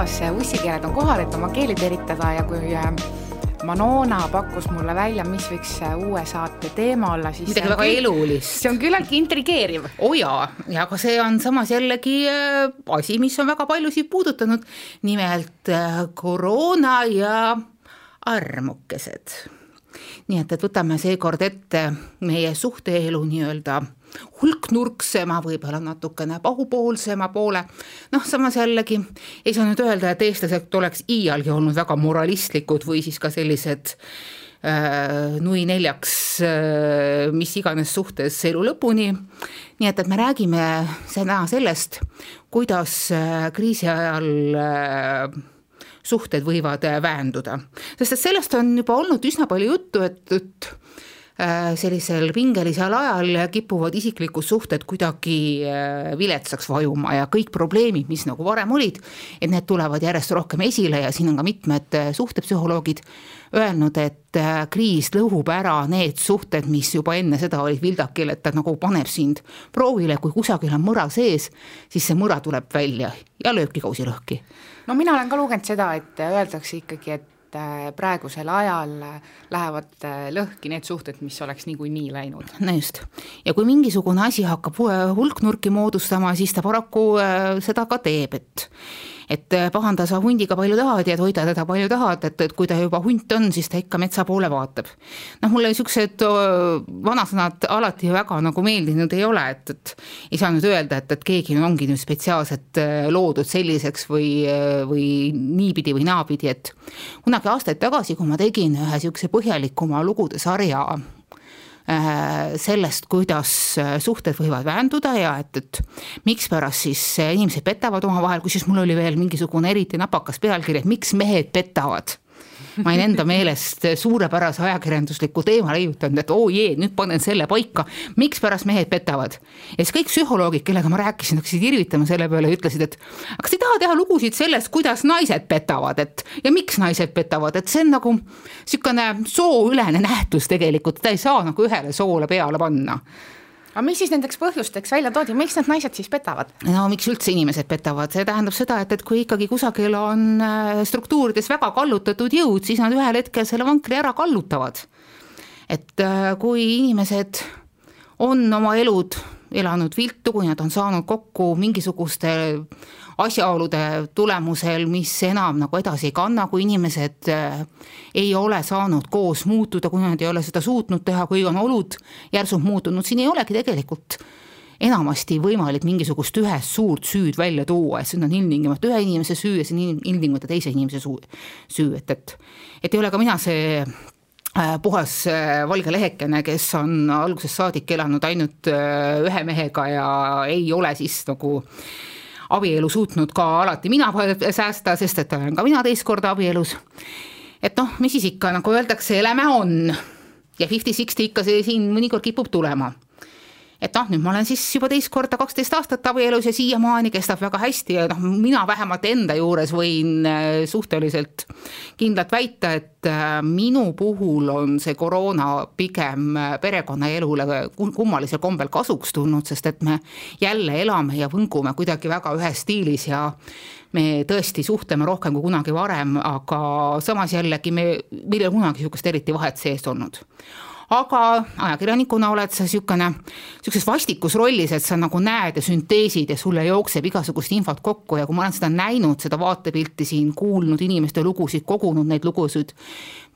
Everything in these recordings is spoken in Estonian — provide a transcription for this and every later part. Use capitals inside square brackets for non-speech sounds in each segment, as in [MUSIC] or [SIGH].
taas, ussikeeled on kohal, et oma keeli teritada ja kui äh, Manona pakkus mulle välja, mis võiks äh, uue saate teema olla, siis midagi väga elulist. see on küllaltki intrigeeriv. oo oh jaa, ja aga see on samas jällegi äh, asi, mis on väga paljusid puudutanud, nimelt koroona ja armukesed. nii et, et võtame seekord ette meie suhteelu nii-öelda hulknurksema, võib-olla natukene pahupoolsema poole. noh, samas jällegi ei saa nüüd öelda, et eestlased oleks iialgi olnud väga moralistlikud või siis ka sellised äh, nui neljaks äh, mis iganes suhtes elu lõpuni. nii et, et me räägime täna sellest, kuidas äh, kriisi ajal äh, suhted võivad äh, väänduda, sest et sellest on juba olnud üsna palju juttu, et, et sellisel pingelisel ajal kipuvad isiklikud suhted kuidagi äh, viletsaks vajuma ja kõik probleemid, mis nagu varem olid, et need tulevad järjest rohkem esile ja siin on ka mitmed äh, suhtepsühholoogid öelnud, et kriis lõhub ära need suhted, mis juba enne seda olid vildakil, et ta nagu paneb sind proovile, kui kusagil on mõra sees, siis see mõra tuleb välja ja lööbki kausi lõhki. no mina olen ka lugenud seda, et öeldakse ikkagi, et et äh, praegusel ajal lähevad äh, lõhki need suhted, mis oleks niikuinii läinud. no just, ja kui mingisugune asi hakkab hulknurki moodustama, siis ta paraku äh, seda ka teeb, et et äh, pahanda sa hundiga palju tahad ja toida teda palju tahad, et, et kui ta juba hunt on, siis ta ikka metsa poole vaatab. noh, mulle niisugused vanasõnad alati väga nagu meeldinud ei ole, et, et ei saa nüüd öelda, et, et keegi ongi nüüd spetsiaalselt äh, loodud selliseks või, äh, või niipidi või naapidi, et kunagi aastaid tagasi, kui ma tegin ühe niisuguse põhjalikuma lugude sarja sellest, kuidas äh, suhted võivad väänduda ja et, et mikspärast siis äh, inimesed petavad omavahel, kusjuures mul oli veel mingisugune eriti napakas pealkiri, et miks mehed petavad ma olin enda meelest suurepärase ajakirjandusliku teema leiutanud, et oo oh jee, nüüd panen selle paika, mikspärast mehed petavad. ja siis kõik psühholoogid, kellega ma rääkisin, hakkasid irvitama selle peale ja ütlesid, et kas ei taha teha lugusid sellest, kuidas naised petavad, et ja miks naised petavad, et see on nagu niisugune sooülene nähtus tegelikult, teda ei saa nagu ühele soole peale panna aga mis siis nendeks põhjusteks välja toodi, miks need naised siis petavad? no miks üldse inimesed petavad, see tähendab seda, et, et kui ikkagi kusagil on äh, struktuurides väga kallutatud jõud, siis nad ühel hetkel selle vankri ära kallutavad. et äh, kui inimesed on oma elud elanud viltu, kui nad on saanud kokku mingisuguste asjaolude tulemusel, mis enam nagu edasi ei kanna, kui inimesed äh, ei ole saanud koos muutuda, kui nad ei ole seda suutnud teha, kui on olud järsult muutunud, siin ei olegi tegelikult enamasti võimalik mingisugust ühest suurt süüd välja tuua, et see on ilmtingimata ühe inimese süü ja see on ilmtingimata teise inimese süü, süü, et, et et ei ole ka mina see puhas äh, valge lehekene, kes on algusest saadik elanud ainult ühe mehega ja ei ole siis nagu äh, abielu suutnud ka alati mina [LAUGHS] säästa, sest et olen ka mina teist korda abielus. et noh, mis siis ikka, nagu öeldakse, elame on ja fifty-sixty ikka see siin mõnikord kipub tulema et noh, nüüd ma olen siis juba teist korda kaksteist aastat abielus ja siiamaani kestab väga hästi ja noh, mina vähemalt enda juures võin äh, suhteliselt kindlalt väita, et äh, minu puhul on see koroona pigem äh, perekonnaelule kummalisel kombel kasuks tulnud, sest et me jälle elame ja võngume kuidagi väga ühes stiilis ja me tõesti suhtleme rohkem kui kunagi varem, aga samas jällegi me, meil ei ole kunagi niisugust eriti vahet sees olnud aga ajakirjanikuna oled sa niisugune, niisuguses vastikus rollis, et sa nagu näed ja sünteesid ja sulle jookseb igasugust infot kokku. Ja kui ma olen seda näinud, seda vaatepilti siin, kuulnud inimeste lugusid, kogunud neid lugusid,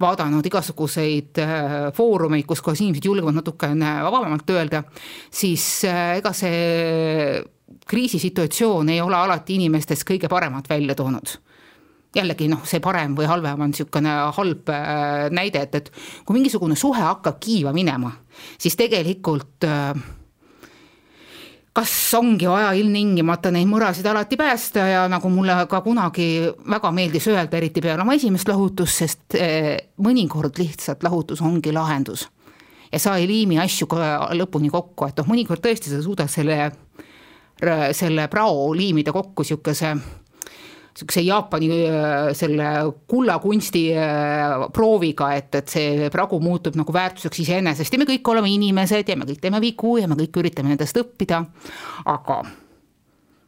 vaadanud igasuguseid äh, foorumeid, kus kohas inimesed julgevad natukene vabamalt öelda, siis äh, ega see kriisisituatsioon ei ole alati inimestes kõige paremat välja toonud jällegi noh, see parem või halvem on niisugune halb äh, näide, et, et kui mingisugune suhe hakkab kiiva minema, siis tegelikult äh, kas ongi vaja ilmtingimata neid mõrasid alati päästa ja nagu mulle ka kunagi väga meeldis öelda, eriti peale oma esimest lahutust, sest äh, mõnikord lihtsalt lahutus ongi lahendus. ja sa ei liimi asju lõpuni kokku, et noh, mõnikord tõesti sa suudad selle, selle prao liimida kokku niisuguse niisuguse Jaapani äh, selle kullakunsti äh, prooviga, et, et see pragu muutub nagu väärtuseks iseenesest. Ja me kõik oleme inimesed ja me kõik teeme vigu ja me kõik üritame nendest õppida, aga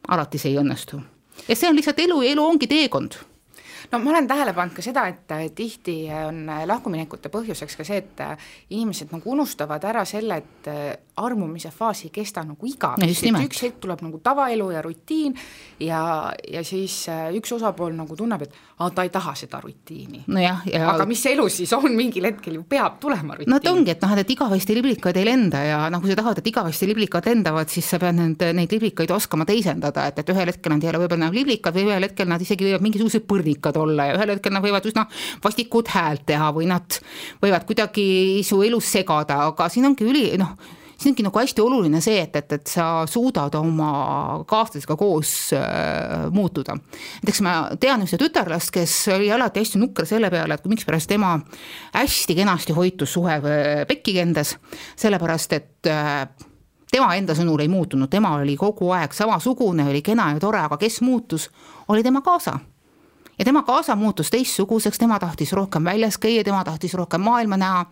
alati see ei õnnestu. Ja see on lihtsalt elu ja elu ongi teekond no ma olen tähele pannud ka seda, et äh, tihti on äh, lahkuminekute põhjuseks ka see, et äh, inimesed nagu unustavad ära selle, et armumise faas ei kesta nagu igavesti, et üks hetk tuleb nagu tavaelu ja rutiin ja, ja siis üks osapool nagu tunneb, et aa, ta ei taha seda rutiini no. Ja... aga mis elu siis on, mingil hetkel ju peab tulema rutiin. no ta ongi, et noh, et igavesti liblikad ei lenda ja noh, kui sa tahad, et igavesti liblikad lendavad, siis sa pead need, neid liblikaid oskama teisendada, et, et ühel hetkel nad ei ole võib-olla enam liblikad või ühel hetkel nad isegi võivad mingisugused põrnikad võivad olla ja ühel hetkel nad võivad üsna vastikut häält teha või nad võivad kuidagi su elus segada, aga siin ongi üli, noh, siin ongi nagu hästi oluline see, et, et, et sa suudad oma kaaslasega koos äh, muutuda. näiteks ma tean ühte tütarlast, kes oli alati hästi nukker selle peale, et mikspärast tema hästi kenasti hoitus suhe äh, pekki kendes, sellepärast et äh, tema enda sõnul ei muutunud, tema oli kogu aeg samasugune, oli kena ja tore, aga kes muutus, oli tema kaasa ja tema kaasa muutus teistsuguseks, tema tahtis rohkem väljas käia, tema tahtis rohkem maailma näha,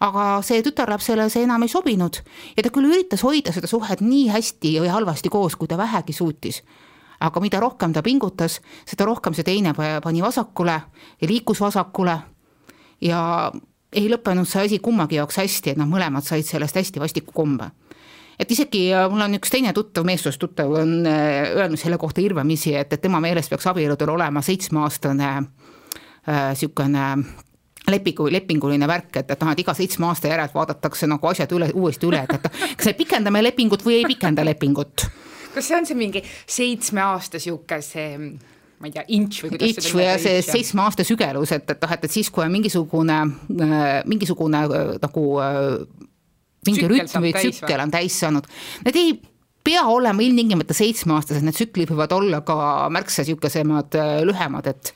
aga see tütarlapsele see enam ei sobinud. Ja ta küll üritas hoida seda suhet nii hästi või halvasti koos, kui ta vähegi suutis. aga mida rohkem ta pingutas, seda rohkem see teine pani vasakule ja liikus vasakule. Ja ei lõppenud see asi kummagi jaoks hästi, et nad mõlemad said sellest hästi vastiku kombe et isegi mul on üks teine tuttav, meessoost tuttav on äh, öelnud selle kohta hirmamisi, et, et tema meelest peaks abieludel olema seitsmeaastane niisugune äh, lepingu, lepinguline värk, et, et noh, et iga seitsme aasta järel vaadatakse nagu asjad üle, uuesti üle, et, et kas me pikendame lepingut või ei pikenda lepingut. kas see on see mingi seitsme aasta sihuke see ma ei tea, inč või kuidas inch või see seitsme aasta sügelus, et, et noh, et, et siis, kui on mingisugune, äh, mingisugune nagu mingi rütm või tsükkel on täis saanud, need ei pea olema ilmtingimata seitsmeaastased, need tsüklid võivad olla ka märksa niisugusemad äh, lühemad, et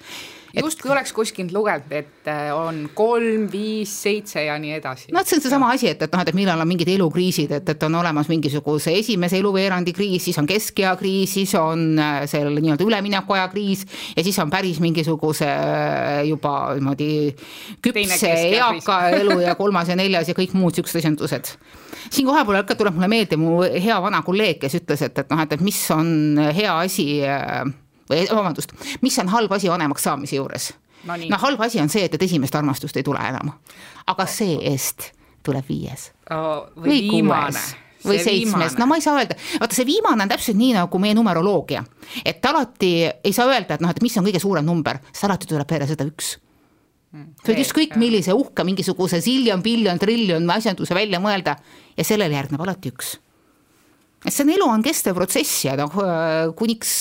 justkui oleks kuskilt lugenud, et äh, on kolm, viis, seitse ja nii edasi. noh, see on seesama asi, et, et noh, et millal on mingid elukriisid, et, et on olemas mingisuguse esimese eluveerandi kriis, siis on keskea kriis, siis on äh, seal nii-öelda üleminekuaja kriis ja siis on päris mingisuguse äh, juba niimoodi küpse eaka elu ja kolmas ja neljas ja kõik muud siuksed asjandused. Siin kohapeal ikka tuleb mulle meelde mu hea vana kolleeg, kes ütles, et, et noh, et, et mis on hea asi või vabandust, mis on halb asi vanemaks saamise juures? no, no halb asi on see, et, esimest armastust ei tule enam, aga see-eest tuleb viies. Oh,. või, või viimane. Või seitsmes, no ma ei saa öelda, vaata see viimane on täpselt nii nagu meie numeroloogia, et alati ei saa öelda, et noh, et mis on kõige suurem number, sest alati tuleb peale seda üks. Mm, sa võid ükskõik millise uhke mingisuguse siljon, biljon, triljon asjanduse välja mõelda ja sellele järgneb alati üks et see on, elu on kestev protsess ja noh, kuniks,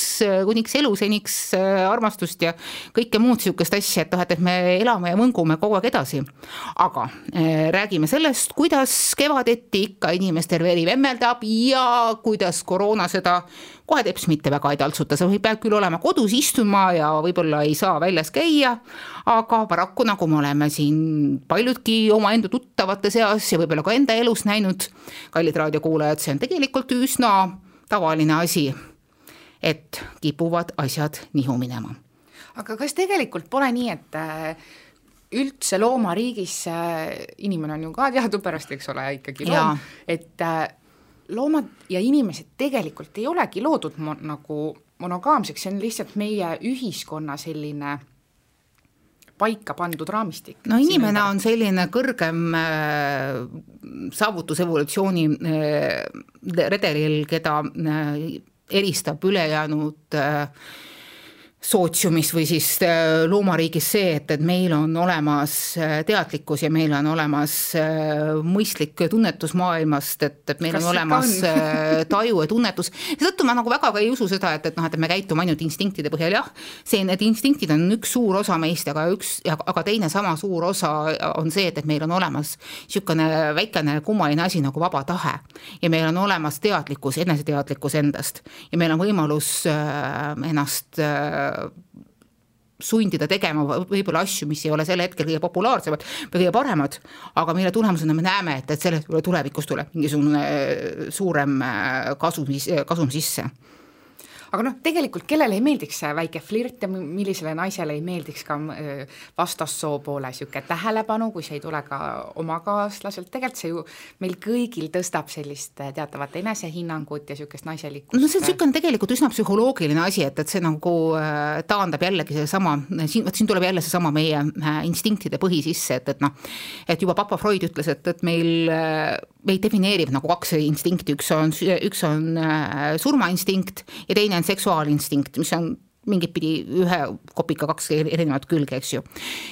kuniks elu, seniks äh, armastust ja kõike muud niisugust asja, et noh, et, et me elame ja mõngume kogu aeg edasi. aga äh, räägime sellest, kuidas kevadeti ikka inimestel veri vemmeldab ja kuidas koroona seda kohe teps mitte väga ei taltsuta, sa pead küll olema kodus istuma ja võib-olla ei saa väljas käia, aga paraku, nagu me oleme siin paljudki omaenda tuttavate seas ja võib-olla ka enda elus näinud, kallid raadiokuulajad, see on tegelikult üsna tavaline asi, et kipuvad asjad nihu minema. aga kas tegelikult pole nii, et äh, üldse loomariigis äh, inimene on ju ka teadupärast, eks ole, ikkagi loom, et äh, loomad ja inimesed tegelikult ei olegi loodud mo nagu monogaamseks, see on lihtsalt meie ühiskonna selline paika pandud raamistik. no inimene on selline kõrgem äh, saavutus evolutsiooni äh, redelil, keda äh, eristab ülejäänud äh, sootsiumis või siis äh, loomariigis see, et, et meil on olemas äh, teadlikkus ja meil on olemas äh, mõistlik tunnetus maailmast, et, et meil Kas on olemas on? taju ja tunnetus. seetõttu ma nagu väga ka ei usu seda, et, et noh, et me käitume ainult instinktide põhjal, jah, see, need instinktid on üks suur osa meist, aga üks, aga teine sama suur osa on see, et, et meil on olemas niisugune väikene kummaline asi nagu vaba tahe. ja meil on olemas teadlikkus, eneseteadlikkus endast ja meil on võimalus ennast sundida tegema võib-olla asju, mis ei ole sel hetkel kõige populaarsemad või kõige paremad, aga mille tulemusena me näeme, et, et sellest tulevikus tuleb mingisugune äh, suurem äh, kasum, kasum sisse aga noh, tegelikult kellele ei meeldiks väike flirt ja millisele naisele ei meeldiks ka äh, vastassoo poole niisugune tähelepanu, kui see ei tule ka omakaaslaselt, tegelikult see ju meil kõigil tõstab sellist äh, teatavat enesehinnangut ja niisugust naiselikkust. no see on niisugune tegelikult üsna psühholoogiline asi, et, et see nagu äh, taandab jällegi seesama, siin, vot siin tuleb jälle seesama meie instinktide põhi sisse, et, et noh, et juba papa Freud ütles, et, et meil, meid defineerib nagu kaks instinkti, üks on, üks on surmainstinkt ja teine on seksuaalinstinkt, mis on mingit pidi ühe kopika kaks erinevat külge, eks ju.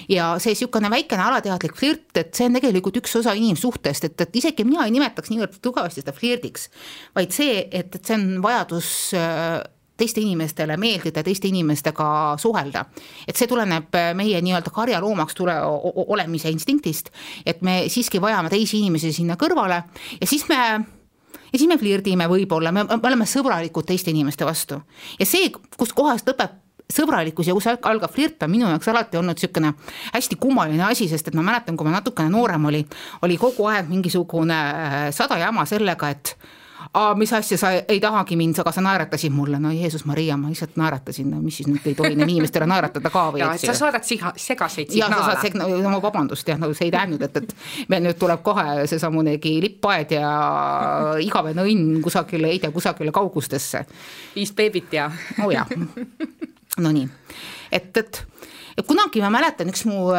ja see niisugune väikene alateadlik flirt, et see on tegelikult üks osa inimsuhtest, et, et isegi mina ei nimetaks niivõrd tugevasti seda flirdiks, vaid see, et, et see on vajadus äh, teiste inimestele meeldida, teiste inimestega suhelda. et see tuleneb meie nii-öelda karjaloomaks tule, olemise instinktist, et me siiski vajame teisi inimesi sinna kõrvale ja siis me ja siis me flirdime võib-olla, me, me oleme sõbralikud teiste inimeste vastu. ja see, kust kohast lõpeb sõbralikkus ja kus algab flirt, on minu jaoks alati olnud niisugune hästi kummaline asi, sest et ma mäletan, kui ma natukene noorem olin, oli kogu aeg mingisugune äh, sada jama sellega, et aa, mis asja, sa ei tahagi mind, aga sa naeratasid mulle, no Jeesus Maria, ma lihtsalt naeratasin, no mis siis nüüd ei tohi inimestele naeratada ka või? jaa, et sa saadad siga, segaseid signaale. jaa, sa saad signaale, no vabandust jah, no see ei tähendanud, et, et meil nüüd tuleb kohe seesamunegi lippaed ja igavene õnn kusagile, ei tea, kusagile kaugustesse. viis beebit ja. oo oh, jah, [LAUGHS] no nii, et, et kunagi ma mäletan, üks mu,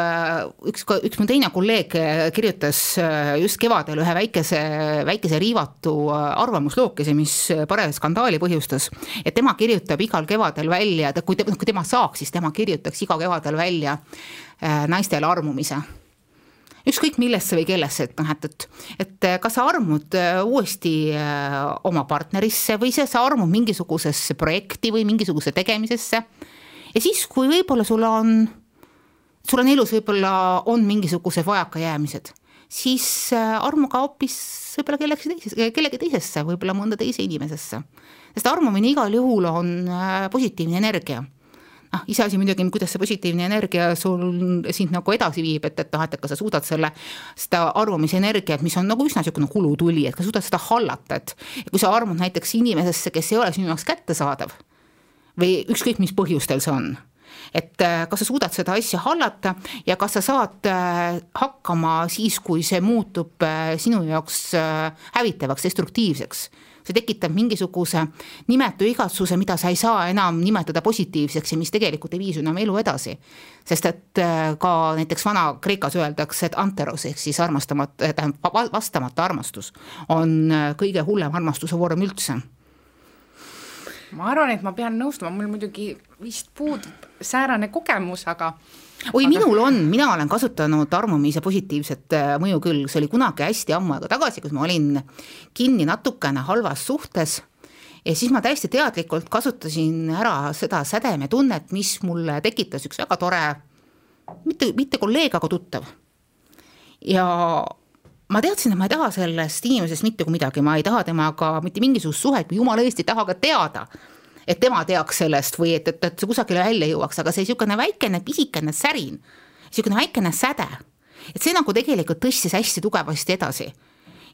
üks, üks mu teine kolleeg kirjutas äh, just kevadel ühe väikese, väikese riivatu äh, arvamuslookese, mis parajalt skandaali põhjustas. et tema kirjutab igal kevadel välja, kui te, kui tema saaks, siis tema kirjutaks iga kevadel välja naistele armumise ükskõik millesse või kellesse, et noh, et, et, et kas sa armud uuesti oma partnerisse või sa armud mingisugusesse projekti või mingisuguse tegemisesse ja siis, kui võib-olla sul on, sul on elus võib-olla on mingisugused vajakajäämised, siis äh, armuga hoopis võib-olla kellegi teisesse, kellegi teisesse, võib-olla mõnda teise inimesesse. sest armumine igal juhul on äh, positiivne energia noh, iseasi muidugi, kuidas see positiivne energia sul sind nagu edasi viib, et, et noh, et kas sa suudad selle, seda arvamise energiat, mis on nagu üsna niisugune kulutuli, et kas suudad seda hallata, et kui sa armud näiteks inimesesse, kes ei ole sinu jaoks kättesaadav või ükskõik, mis põhjustel see on et äh, kas sa suudad seda asja hallata ja kas sa saad äh, hakkama siis, kui see muutub äh, sinu jaoks hävitavaks, destruktiivseks. see tekitab mingisuguse nimetu igatsuse, mida sa ei saa enam nimetada positiivseks ja mis tegelikult ei vii su enam elu edasi. sest et ka näiteks Vana-Kreekas öeldakse, et anteros ehk siis armastamata, tähendab vastamata armastus on kõige hullem armastuse vorm üldse ma arvan, et ma pean nõustuma, mul muidugi vist puudub säärane kogemus, aga oi aga..., minul on, mina olen kasutanud armumise positiivset äh, mõju küll, see oli kunagi hästi ammu aega tagasi, kus ma olin kinni natukene halvas suhtes. Ja siis ma täiesti teadlikult kasutasin ära seda sädemetunnet, mis mulle tekitas üks väga tore, mitte, mitte kolleeg, aga tuttav. ja ma teadsin, et ma ei taha sellest inimesest mitte kui midagi, ma ei taha temaga mitte mingisugust suhet, jumala eest ei taha ka teada, et tema teaks sellest või et, et, et see kusagile välja jõuaks, aga see niisugune väikene pisikene särin, niisugune väikene säde, et see nagu tegelikult tõstis hästi tugevasti edasi.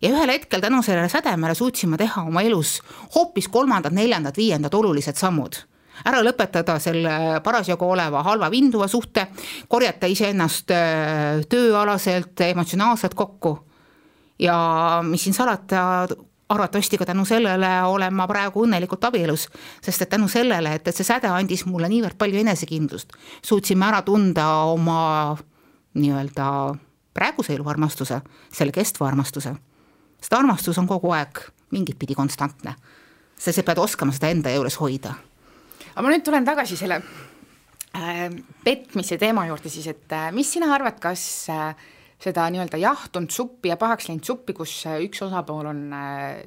Ja ühel hetkel tänu sellele sädemele suutsin ma teha oma elus hoopis kolmandad, neljandad, viiendad olulised sammud. Ära lõpetada selle parasjagu oleva halva vinduva suhte, korjata iseennast äh, tööalaselt, emotsionaalselt kokku ja mis siin salata, arvatavasti ka tänu sellele olen ma praegu õnnelikult abielus, sest et tänu sellele, et, et see säde andis mulle niivõrd palju enesekindlust, suutsime ära tunda oma nii-öelda praeguse elu armastuse, selle kestva armastuse. sest armastus on kogu aeg mingit pidi konstantne. sa, sa pead oskama seda enda juures hoida. aga ma nüüd tulen tagasi selle äh, petmise teema juurde siis, et äh, mis sina arvad, kas äh, seda nii-öelda jahtunud suppi ja pahaks läinud suppi, kus äh, üks osapool on äh,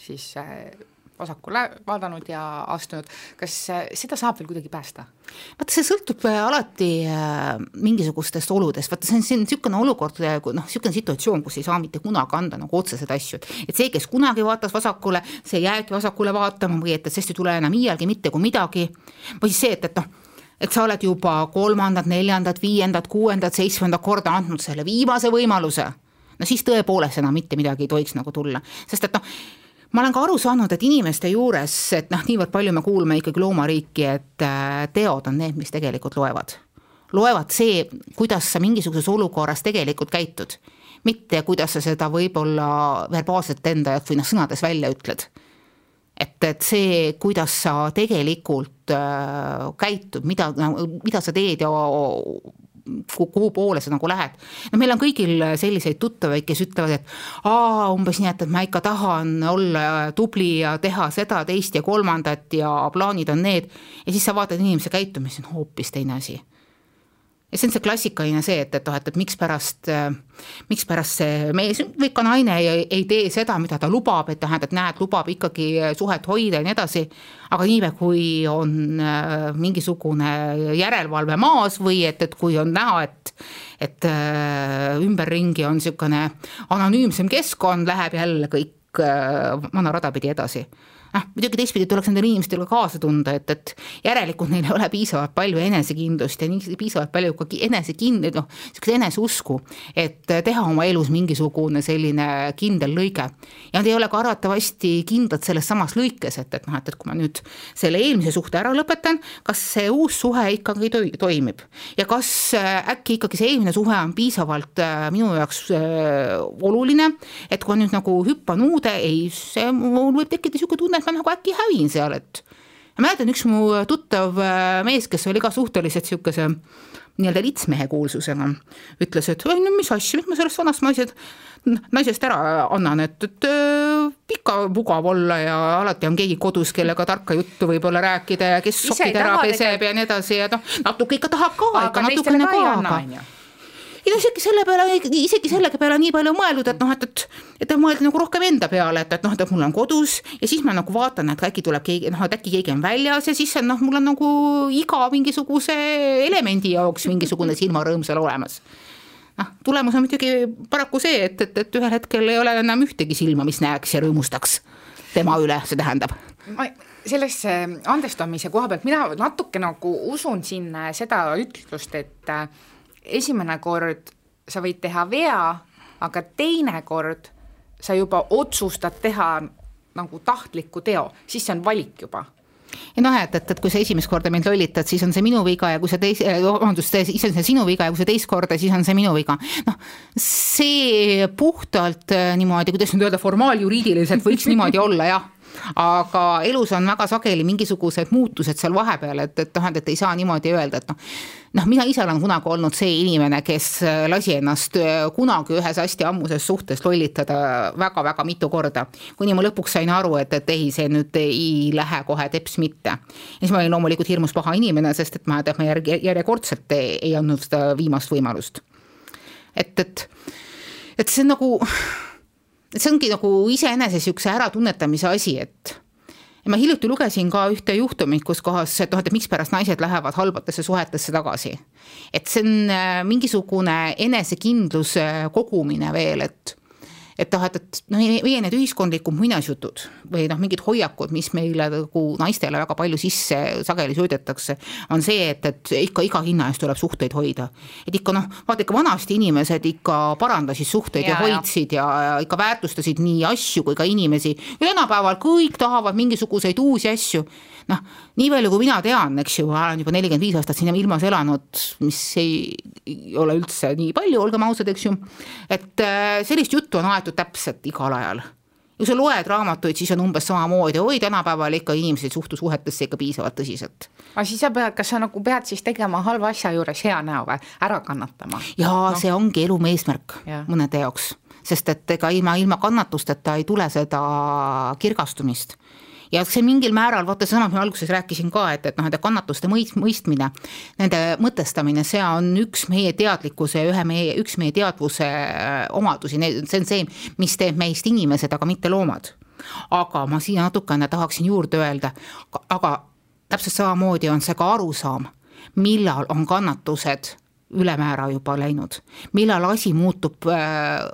siis äh, vasakule vaadanud ja astunud, kas seda saab veel kuidagi päästa? vaata, see sõltub alati mingisugustest oludest, vaata see on, see on niisugune olukord, noh, niisugune situatsioon, kus ei saa mitte kunagi anda nagu otseseid asju, et see, kes kunagi vaatas vasakule, see jääbki vasakule vaatama või et, et sest ei tule enam iialgi mitte kui midagi, või siis see, et, et noh, et sa oled juba kolmandat, neljandat, viiendat, kuuendat, seitsmendat korda andnud selle viimase võimaluse, no siis tõepoolest enam mitte midagi ei tohiks nagu tulla, sest et noh, ma olen ka aru saanud, et inimeste juures, et noh, niivõrd palju me kuulme ikkagi loomariiki, et äh, teod on need, mis tegelikult loevad. loevad see, kuidas sa mingisuguses olukorras tegelikult käitud, mitte kuidas sa seda võib-olla verbaalselt enda või noh, sõnades välja ütled. Et, et see, kuidas sa tegelikult äh, käitud, mida, mida sa teed ja kuhu poole sa nagu lähed. no meil on kõigil selliseid tuttavaid, kes ütlevad, et aa, umbes nii, et, et ma ikka tahan olla tubli ja teha seda, teist ja kolmandat ja plaanid on need. ja siis sa vaatad inimese käitumist, see on hoopis teine asi ja see on see klassikaline see, et, et noh, et, et mikspärast, mikspärast see mees või ka naine ei, ei tee seda, mida ta lubab, et tähendab, näed, lubab ikkagi suhet hoida ja nii edasi, aga niipea, kui on äh, mingisugune järelevalve maas või et, et kui on näha, et et äh, ümberringi on niisugune anonüümsem keskkond, läheb jälle kõik äh, vana rada pidi edasi noh, muidugi teistpidi tuleks nendele inimestele kaasa tunda, et, et järelikult neil ei ole piisavalt palju enesekindlust ja nii piisavalt palju ka enesekind-, noh, niisugust eneseusku, et teha oma elus mingisugune selline kindel lõige. ja nad ei ole ka arvatavasti kindlad selles samas lõikes, et, et noh, et, et kui ma nüüd selle eelmise suhte ära lõpetan, kas see uus suhe ikkagi toi-, toimib ja kas äh, äkki ikkagi see eelmine suhe on piisavalt äh, minu jaoks äh, oluline, et kui ma nüüd nagu hüppan uude, ei, see mul võib tekkida niisugune tunne, et ma nagu äkki hävin seal, et ma mäletan, üks mu tuttav äh, mees, kes oli ka suhteliselt niisuguse nii-öelda litsmehe kuulsusega, ütles, et oi no mis asja, mis ma sellest vanast naised, naisest ära annan, et, et äh, ikka mugav olla ja alati on keegi kodus, kellega tarka juttu võib-olla rääkida ja kes sokid ära peseb ja nii edasi ja noh, natuke ikka tahab ka, ikka natukene ka, aga no isegi selle peale, isegi selle peale nii palju mõelnud, et noh, et, et, et mõelda nagu rohkem enda peale, et, et noh, et mul on kodus ja siis ma nagu vaatan, et äkki tuleb keegi, noh, et äkki keegi on väljas ja siis noh, mul on nagu iga mingisuguse elemendi jaoks mingisugune silmarõõm seal olemas noh, tulemus on muidugi paraku see, et, et, et ühel hetkel ei ole enam ühtegi silma, mis näeks ja rõõmustaks tema üle, see tähendab. ma sellesse andestamise koha pealt, mina natuke nagu usun siin seda ütlust, et esimene kord sa võid teha vea, aga teine kord sa juba otsustad teha nagu tahtliku teo, siis see on valik juba ja noh, et, et, et kui sa esimest korda mind lollitad, siis on see minu viga ja kui sa teis-, eh, vabandust, siis on see sinu viga ja kui sa teist korda, siis on see minu viga. noh, see puhtalt eh, niimoodi, kuidas nüüd öelda, formaaljuriidiliselt võiks niimoodi olla, jah aga elus on väga sageli mingisugused muutused seal vahepeal, et, et noh, et ei saa niimoodi öelda, et noh, noh, mina ise olen kunagi olnud see inimene, kes lasi ennast kunagi ühes hästi ammuses suhtes lollitada väga-väga mitu korda. kuni ma lõpuks sain aru, et, et ei, see nüüd ei lähe kohe teps mitte. ja siis ma olin loomulikult hirmus paha inimene, sest et ma, et ma järg, järjekordselt ei, ei andnud seda viimast võimalust. et, et, et see on nagu et see ongi nagu iseenese niisuguse äratunnetamise asi, et ja ma hiljuti lugesin ka ühte juhtumit, kus kohas, et noh, et mikspärast naised lähevad halbatesse suhetesse tagasi. et see on äh, mingisugune enesekindluse kogumine veel, et et noh, et, et noh, meie need ühiskondlikud muinasjutud või noh, mingid hoiakud, mis meile nagu naistele väga palju sisse sageli söödetakse, on see, et, et ikka iga hinna eest tuleb suhteid hoida. et ikka noh, vaata ikka vanasti inimesed ikka parandasid suhteid ja, ja hoidsid ja, ja ikka väärtustasid nii asju kui ka inimesi. tänapäeval kõik tahavad mingisuguseid uusi asju. Noh, nii palju, kui mina tean, eks ju, ma olen juba nelikümmend viis aastat siin ilmas elanud, mis ei, ole üldse nii palju, olgem ausad, eks ju. et äh, sellist juttu on aetud täpselt igal ajal. kui sa loed raamatuid, siis on umbes samamoodi, oi, tänapäeval ikka inimesed ei suhtu suhetesse ikka piisavalt tõsiselt. aga siis sa pead, kas sa nagu pead siis tegema halva asja juures hea näo või, ära kannatama? jaa no., see ongi elu eesmärk ja. mõnede jaoks, sest et ega ilma, ilma kannatusteta ei tule seda kirgastumist ja see mingil määral, vaata seesama, mis ma alguses rääkisin ka, et, et noh, nende kannatuste mõist-, mõistmine, nende mõtestamine, see on üks meie teadlikkuse, ühe meie, üks meie teadvuse äh, omadusi, see on see, mis teeb meist inimesed, aga mitte loomad. aga ma siia natukene tahaksin juurde öelda, aga täpselt samamoodi on see ka arusaam, millal on kannatused ülemäära juba läinud, millal asi muutub äh,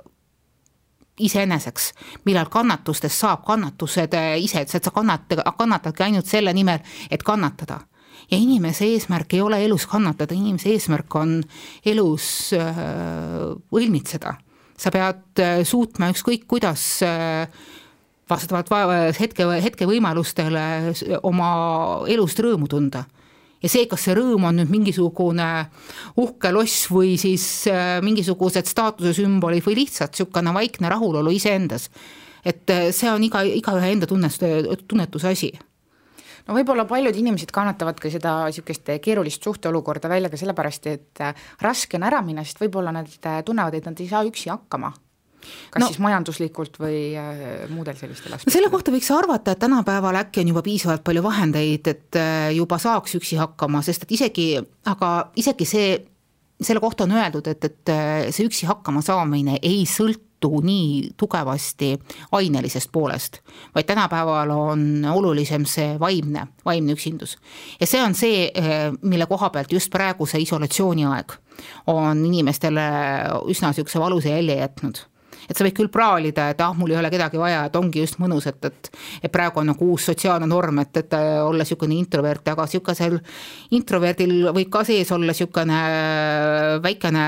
iseeneseks, millal kannatustest saab kannatused äh, ise, et sa kannata, kannatadki ainult selle nimel, et kannatada. ja inimese eesmärk ei ole elus kannatada, inimese eesmärk on elus äh, õilmitseda. sa pead äh, suutma ükskõik kuidas äh, vastavalt hetke, hetke võimalustele oma elust rõõmu tunda ja see, kas see rõõm on nüüd mingisugune uhke loss või siis äh, mingisugused staatuse sümbolid või lihtsalt niisugune vaikne rahulolu iseendas, et äh, see on iga, igaühe enda tunnes, tunnetuse asi. No võib-olla paljud inimesed kannatavadki seda niisugust keerulist suhteolukorda välja ka sellepärast, et äh, raske on ära minna, sest võib-olla nad tunnevad, et nad ei saa üksi hakkama kas no, siis majanduslikult või äh, muudel sellistel aspektidel? selle kohta võiks arvata, et tänapäeval äkki on juba piisavalt palju vahendeid, et äh, juba saaks üksi hakkama, sest et isegi, aga isegi see, selle kohta on öeldud, et, et äh, see üksi hakkama saamine ei sõltu nii tugevasti ainelisest poolest, vaid tänapäeval on olulisem see vaimne, vaimne üksindus. ja see on see, mille koha pealt just praegu see isolatsiooniaeg on inimestele üsna niisuguse valusa jälje jätnud et sa võid küll praalida, et ah, mul ei ole kedagi vaja, et ongi just mõnus, et, et et praegu on nagu uus sotsiaalne norm, et, et olla niisugune introvert, aga niisugusel introverdil võib ka sees olla niisugune väikene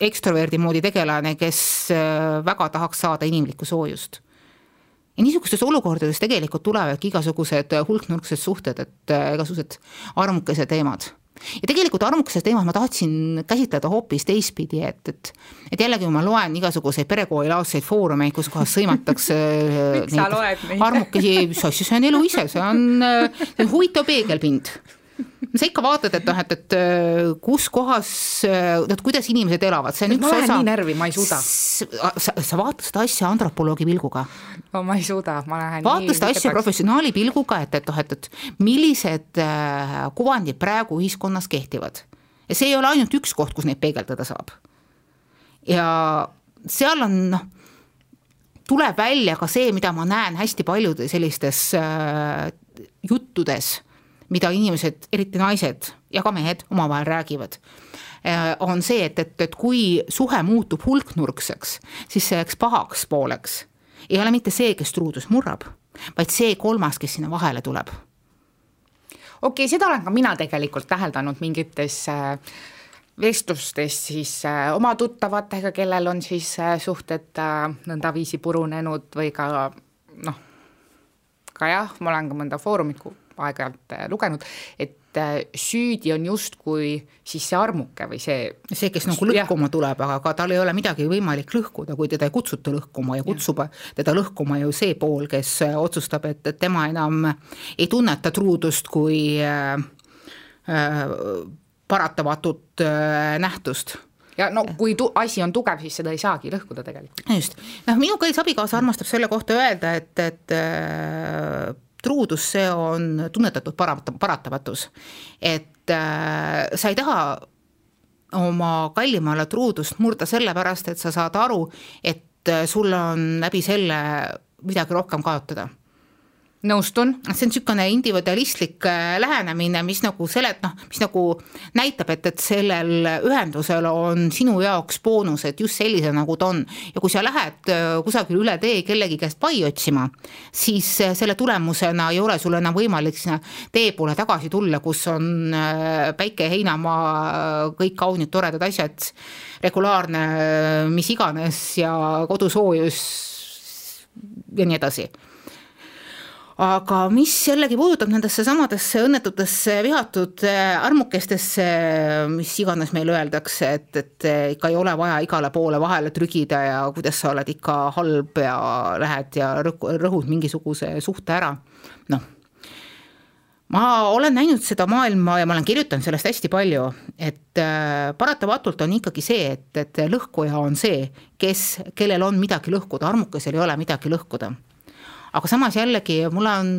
ekstroverdi moodi tegelane, kes äh, väga tahaks saada inimlikku soojust. Ja niisugustes olukordades tegelikult tulevadki igasugused hulknurksed suhted, et äh, igasugused armukesed teemad ja tegelikult armukuse teemat ma tahtsin käsitleda hoopis teistpidi, et, et et jällegi, kui ma loen igasuguseid perekoolilaadseid foorumeid, kus kohas sõimatakse [LAUGHS] neid armukesi, see on elu ise, see on, see on huvitav peegelpind [LAUGHS] sa ikka vaatad, et noh, et, et äh, kus kohas, et äh, kuidas inimesed elavad, see on üks osa. nii närvi, ma ei suuda. sa, sa vaatad seda asja antropoloogi pilguga. no ma ei suuda, ma lähen vaata seda asja professionaali pilguga, et, et noh, et, et millised äh, kuvandid praegu ühiskonnas kehtivad. ja see ei ole ainult üks koht, kus neid peegeldada saab. ja seal on noh, tuleb välja ka see, mida ma näen hästi paljudes sellistes äh, juttudes mida inimesed, eriti naised ja ka mehed omavahel räägivad, äh, on see, et, et, et kui suhe muutub hulknurkseks, siis selleks pahaks pooleks ei ole mitte see, kes truudust murrab, vaid see kolmas, kes sinna vahele tuleb. okei okay,, seda olen ka mina tegelikult täheldanud mingites äh, vestlustes siis äh, oma tuttavatega, kellel on siis suhted nõndaviisi purunenud või ka noh, ka jah, ma olen ka mõnda foorumit aeg-ajalt äh, lugenud, et äh, süüdi on justkui siis see armuke või see see, kes nagu lõhkuma ja. tuleb, aga ka tal ei ole midagi võimalik lõhkuda, kui teda ei kutsuta lõhkuma ja kutsub ja. teda lõhkuma ju see pool, kes äh, otsustab, et, et tema enam ei tunneta truudust kui äh, äh, paratamatut äh, nähtust ja no kui tu-, asi on tugev, siis seda ei saagi lõhkuda tegelikult. just, noh minu kallis abikaasa armastab selle kohta öelda, et, et truudus, see on tunnetatud parata-, paratamatus. et äh, sa ei taha oma kallimale truudust murda sellepärast, et sa saad aru, et äh, sul on läbi selle midagi rohkem kaotada nõustun. see on niisugune individualistlik äh, lähenemine, mis nagu selet-, noh, mis nagu näitab, et, et sellel ühendusel on sinu jaoks boonused just sellise, nagu ta on. ja kui sa lähed äh, kusagil üle tee kellegi käest pai otsima, siis äh, selle tulemusena ei ole sul enam võimalik sinna tee poole tagasi tulla, kus on päike, heinamaa, kõik kaunid toredad asjad, regulaarne mis iganes ja kodusoojus ja nii edasi aga mis jällegi puudutab nendesse samadesse õnnetutesse vihatud äh, armukestesse, mis iganes meile öeldakse, et, et äh, ikka ei ole vaja igale poole vahele trügida ja kuidas sa oled ikka halb ja lähed ja rõhud mingisuguse suhte ära, noh ma olen näinud seda maailma ja ma olen kirjutanud sellest hästi palju, et äh, paratamatult on ikkagi see, et, et lõhkuja on see, kes, kellel on midagi lõhkuda, armukesel ei ole midagi lõhkuda aga samas jällegi mulle on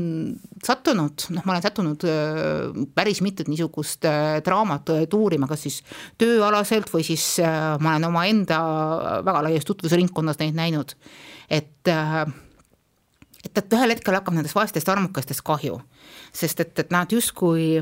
sattunud, noh, ma olen sattunud päris mitut niisugust draamat uurima, kas siis tööalaselt või siis ma olen omaenda väga laias tutvusringkonnas neid näinud, et et, et ühel hetkel hakkab nendest vaestest armukestest kahju, sest et, et nad justkui,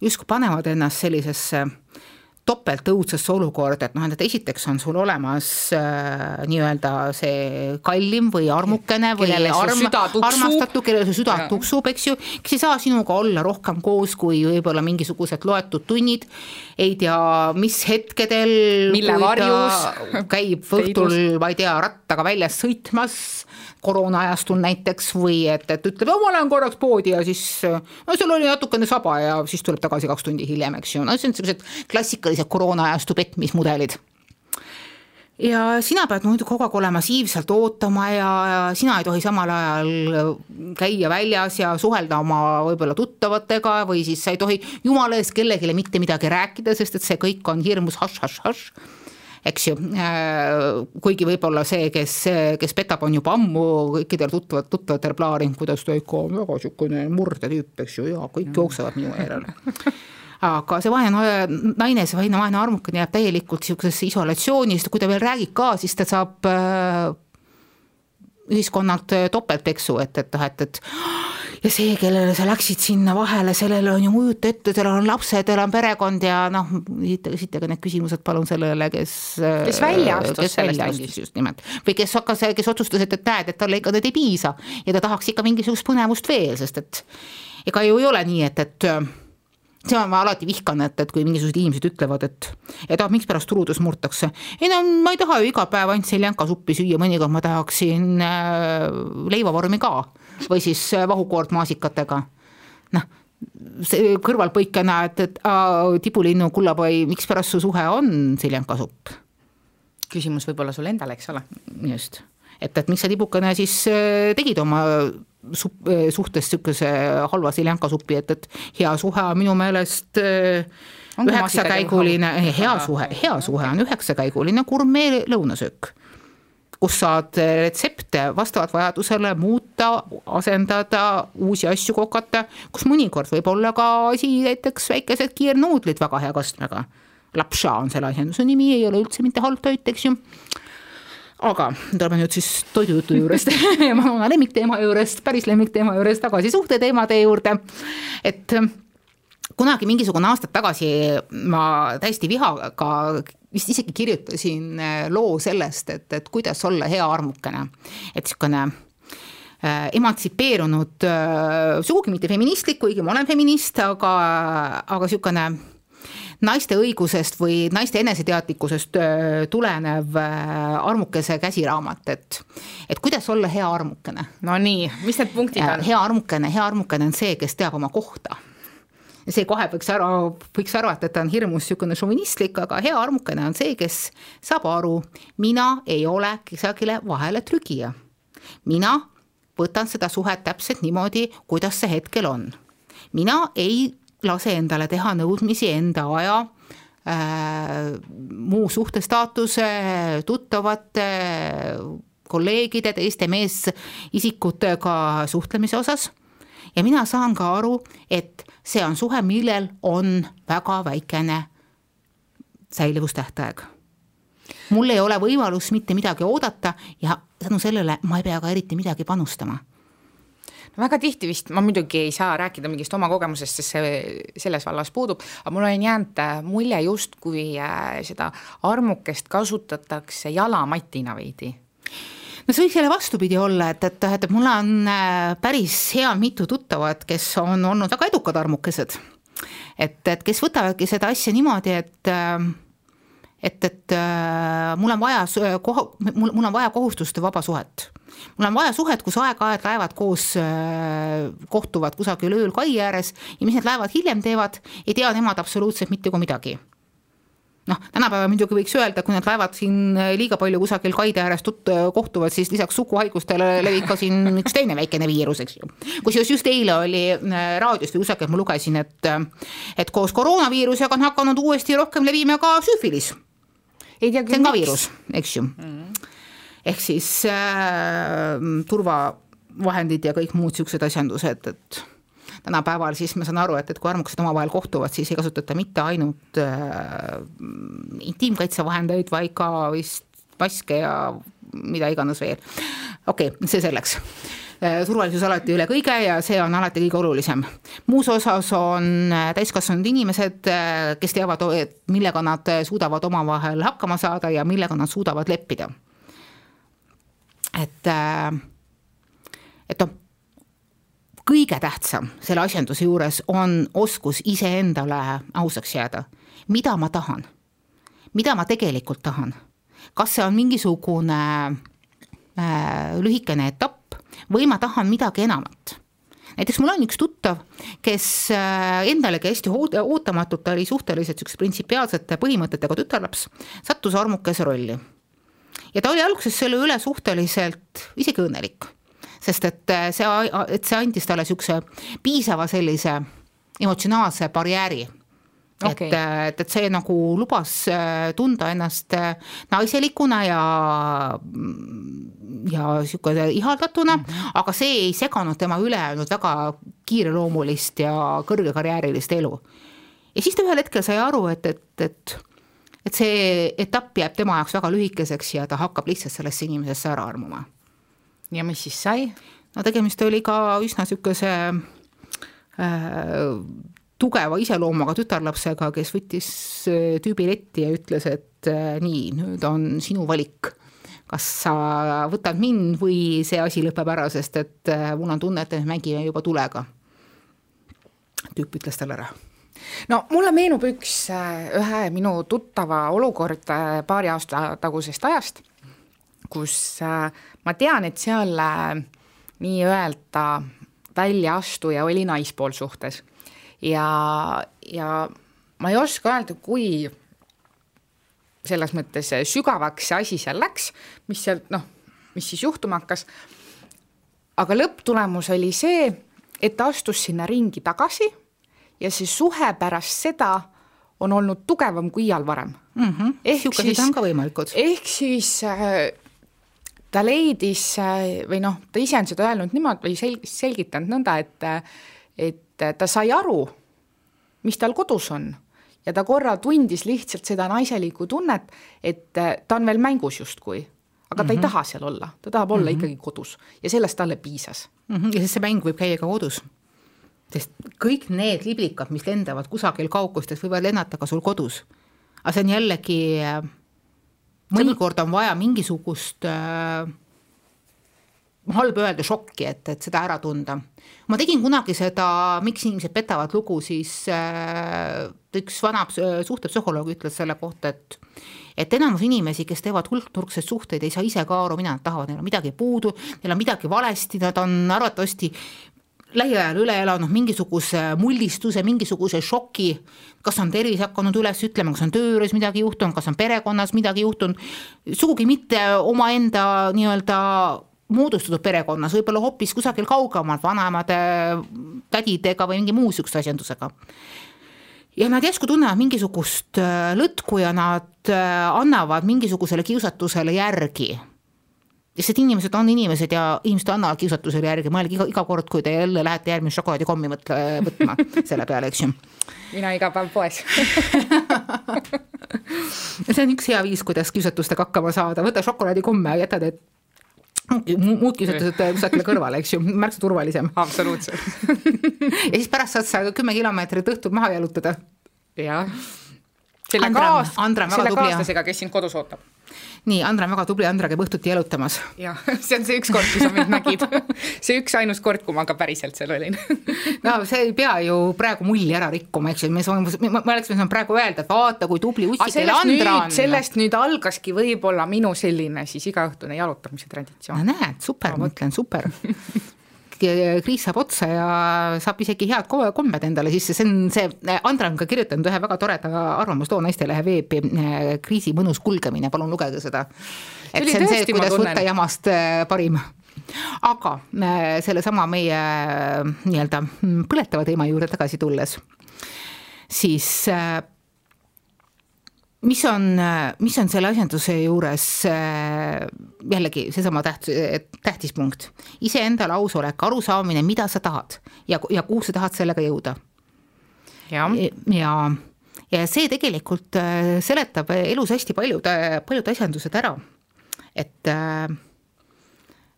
justkui panevad ennast sellisesse topelt õudsesse olukorda, et noh, et esiteks on sul olemas äh, nii-öelda see kallim või armukene või arm, armastatu, kellel su süda tuksub, eks ju, kes ei saa sinuga olla rohkem koos kui võib-olla mingisugused loetud tunnid, ei tea, mis hetkedel, mille varjus käib [LAUGHS] õhtul, ma ei tea, rattaga väljas sõitmas koroona ajastul näiteks või et, et ütleb, ma lähen korraks poodi ja siis no seal oli natukene saba ja siis tuleb tagasi kaks tundi hiljem, eks ju, no see on sellised klassikalised koroona ajastu petmismudelid. Ja sina pead muidu kogu aeg olema siivselt ootama ja, ja sina ei tohi samal ajal käia väljas ja suhelda oma võib-olla tuttavatega või siis sa ei tohi jumala eest kellelegi mitte midagi rääkida, sest et see kõik on hirmus hašš-hašš-hašš eks ju, äh, kuigi võib-olla see, kes, kes petab, on juba ammu kõikidel tuttavad, tuttavatel plaaninud, kuidas ta ikka on väga niisugune murdetüüp, eks ju, ja kõik jooksevad minu järele. Aga see vaene naine, see vaene, vaene armukene jääb täielikult niisugusesse isolatsiooni, sest kui ta veel räägib ka, siis ta saab äh, ühiskonnalt topeltpeksu, et, et noh, et, et ja see, kellele sa läksid sinna vahele, sellele on ju kujuta ette, tal on lapsed, tal on perekond ja noh, esitage need küsimused palun sellele, kes kes välja astus kes sellest mängist. just nimelt. või kes hakkas, kes otsustas, et, et näed, et talle ikka need ei piisa ja ta tahaks ikka mingisugust põnevust veel, sest et ega ju ei ole nii, et, et see on, ma alati vihkan, et, et kui mingisugused inimesed ütlevad, et et ah, mikspärast truudus murtakse. ei no ma ei taha ju iga päev ainult seljankasuppi süüa, mõnikord ma tahaksin äh, leivavormi ka või siis äh, vahukoort maasikatega. noh, see kõrvalpõikena, et, et aa, tibulinnu kullapai, mikspärast su suhe on siljakasupp? küsimus võib-olla sulle endale, eks ole. just, et, et miks sa tibukene siis äh, tegid oma sup-, äh, suhtes niisuguse halva siljankasupi, et, et hea suhe on minu meelest üheksakäiguline, hea suhe, hea suhe on üheksakäiguline gurmee lõunasöök kus saad retsepte vastavalt vajadusele muuta, asendada, uusi asju kokata, kus mõnikord võib olla ka asi näiteks väikesed kiirnuudlid väga hea kastmega. Lapša on selle asjanduse nimi, ei ole üldse mitte halb toit, eks ju aga tuleme nüüd siis toidujutu juurest [LAUGHS] oma lemmikteema juurest, päris lemmikteema juurest tagasi suhteteemade juurde. et kunagi mingisugune aastad tagasi ma täiesti vihaga vist isegi kirjutasin äh, loo sellest, et, et kuidas olla hea armukene. et niisugune äh, emantsipeerunud äh,, sugugi mitte feministlik, kuigi ma olen feminist, aga, aga niisugune naiste õigusest või naiste eneseteadlikkusest tulenev armukese käsiraamat, et et kuidas olla hea armukene. no nii, mis need punktid on? hea armukene, hea armukene on see, kes teab oma kohta see kohe võiks ära, võiks arvata, et ta on hirmus niisugune šovinistlik, aga hea armukene on see, kes saab aru, mina ei ole kusagile vahele trügija. mina võtan seda suhet täpselt niimoodi, kuidas see hetkel on. mina ei lase endale teha nõudmisi enda aja äh, muu suhtestaatuse, tuttavate, kolleegide, teiste meesisikutega suhtlemise osas ja mina saan ka aru, et see on suhe, millel on väga väikene säilivustähtaeg. mul ei ole võimalust mitte midagi oodata ja tänu sellele ma ei pea ka eriti midagi panustama no väga tihti vist, ma muidugi ei saa rääkida mingist oma kogemusest, sest see selles vallas puudub, aga mul on jäänud äh, mulje justkui äh, seda armukest kasutatakse jalamatina veidi no see võiks jälle vastupidi olla, et, et, et mul on äh, päris hea mitu tuttavat, kes on olnud väga edukad armukesed. et, et kes võtavadki seda asja niimoodi, et äh, et, et äh, mul on vaja koha, mul, mul on vaja kohustuste vaba suhet. mul on vaja suhet, kus aeg-ajalt laevad koos kohtuvad kusagil ööl kai ääres ja mis need laevad hiljem teevad, ei tea nemad absoluutselt mitte kui midagi noh, tänapäeval muidugi võiks öelda, kui need laevad siin liiga palju kusagil kaide ääres tut-, kohtuvad, siis lisaks suguhaigustele levib ka siin üks teine väikene viirus, eks ju. kusjuures just eile oli äh, raadios või kusagilt ma lugesin, et et koos koroonaviirusega on hakanud uuesti rohkem levima ka süüfilis. see on ka viirus, eks ju mm. -hmm. ehk siis äh, turvavahendid ja kõik muud niisugused asjandused, et tänapäeval, siis ma saan aru, et, et kui armukesed omavahel kohtuvad, siis ei kasutata mitte ainult äh, intiimkaitsevahendeid, vaid ka vist maske ja mida iganes veel. okei okay,, see selleks turvalisus alati üle kõige ja see on alati kõige olulisem. muus osas on täiskasvanud inimesed, kes teavad, millega nad suudavad omavahel hakkama saada ja millega nad suudavad leppida. et, et noh kõige tähtsam selle asjanduse juures on oskus iseendale ausaks jääda. mida ma tahan? mida ma tegelikult tahan? kas see on mingisugune äh, lühikene etapp või ma tahan midagi enamat? näiteks mul on üks tuttav, kes äh, endalegi hästi ootamatult, ta oli suhteliselt niisuguse printsipiaalsete põhimõtetega tütarlaps, sattus armukese rolli. ja ta oli alguses selle üle suhteliselt isegi õnnelik sest et äh, see, et see andis talle niisuguse piisava sellise emotsionaalse barjääri okay.. et, äh, et, et see nagu lubas äh, tunda ennast naiselikuna ja, ja niisugune ihaldatuna mm, -hmm. aga see ei seganud tema ülejäänud väga kiireloomulist ja kõrgekarjäärilist elu. ja siis ta ühel hetkel sai aru, et, et, et et see etapp jääb tema jaoks väga lühikeseks ja ta hakkab lihtsalt sellesse inimesesse ära armuma ja mis siis sai? no tegemist oli ka üsna niisuguse äh, tugeva iseloomuga tütarlapsega, kes võttis äh, tüübi letti ja ütles, et äh, nii, nüüd on sinu valik. kas sa võtad mind või see asi lõpeb ära, sest et äh, mul on tunne, et me mängime juba tulega. tüüp ütles talle ära no mulle meenub üks ühe minu tuttava olukord paari aasta tagusest ajast, kus ma tean, et seal äh, nii-öelda väljaastuja oli naispool suhtes ja, ja ma ei oska öelda, kui selles mõttes sügavaks see asi seal läks, mis seal noh, mis siis juhtuma hakkas. aga lõpptulemus oli see, et ta astus sinna ringi tagasi ja see suhe pärast seda on olnud tugevam kui iial varem mm. -hmm. ehk siis, ehk siis äh, ta leidis või noh, ta ise on seda öelnud niimoodi või sel-, selgitanud nõnda, et et ta sai aru, mis tal kodus on ja ta korra tundis lihtsalt seda naiselikku tunnet, et ta on veel mängus justkui, aga ta mm -hmm. ei mhm. taha seal olla, ta tahab olla mm -hmm. ikkagi kodus ja sellest talle piisas mm. -hmm. ja sest see mäng võib käia ka kodus. sest kõik need liblikad, mis lendavad kusagil kaugustes, võivad lennata ka sul kodus. aga see on jällegi äh, mõnikord on vaja mingisugust äh, halb öelda šokki, et, et seda ära tunda. ma tegin kunagi seda Miks inimesed petavad lugu, siis äh, üks vana suhtepsühholoog ütles selle kohta, et et enamus inimesi, kes teevad hulknurkseid suhteid, ei saa ise ka aru, mida nad tahavad, neil on midagi puudu, neil on midagi valesti, nad on arvatavasti lähiajal üle elanud mingisuguse mullistuse, mingisuguse šoki, kas on tervis hakanud üles ütlema, kas on töö juures midagi juhtunud, kas on perekonnas midagi juhtunud, sugugi mitte omaenda nii-öelda moodustatud perekonnas, võib-olla hoopis kusagil kaugemal vanemade, tädidega või mingi muu niisuguse asjandusega. ja nad järsku tunnevad mingisugust äh, lõtku ja nad äh, annavad mingisugusele kiusatusele järgi lihtsalt inimesed on inimesed ja inimesed annavad kiusatusele järgi, mõelge iga, iga kord, kui te jälle lähete järgmist šokolaadikommi mõtle, võtma [LAUGHS] selle peale, eks ju. mina iga päev poes [LAUGHS] see on üks hea viis, kuidas kiusatustega hakkama saada, võta šokolaadikomme ja jäta need muud kiusatused kusagile kõrvale, eks ju, märksa turvalisem. [LAUGHS] absoluutselt ja siis pärast saad sa kümme kilomeetrit õhtul maha jalutada. jah. selle kaas-, selle kaaslasega, kes sind kodus ootab nii, Andra on väga tubli, Andra käib õhtuti jalutamas. jah, [LAUGHS] see on see üks kord, kui sa mind nägid [LAUGHS] see üksainus kord, kui ma ka päriselt seal olin [LAUGHS] no see ei pea ju praegu mulli ära rikkuma, eks ju, me saame, me oleksime saanud praegu öelda, et vaata, kui tubli ussikene Andra on. sellest nüüd algaski võib-olla minu selline siis igaõhtune jalutamise traditsioon. näed, super, ma ütlen, super kriis saab otsa ja saab isegi head kombed endale sisse, see on see, Andra on ka kirjutanud ühe väga toreda arvamusloo Naistelehe veebi, kriisi mõnus kulgemine, palun lugege seda. et see on see, kuidas võtta jamast parim. Aga sellesama meie nii-öelda mm, põletava teema juurde tagasi tulles, siis mis on, mis on selle asjanduse juures äh, jällegi seesama täht-, tähtis punkt, iseendale ausolek, arusaamine, mida sa tahad ja, ja kuhu sa tahad sellega jõuda. ja, ja, ja see tegelikult äh, seletab elus hästi paljud, paljud asjandused ära. et, äh,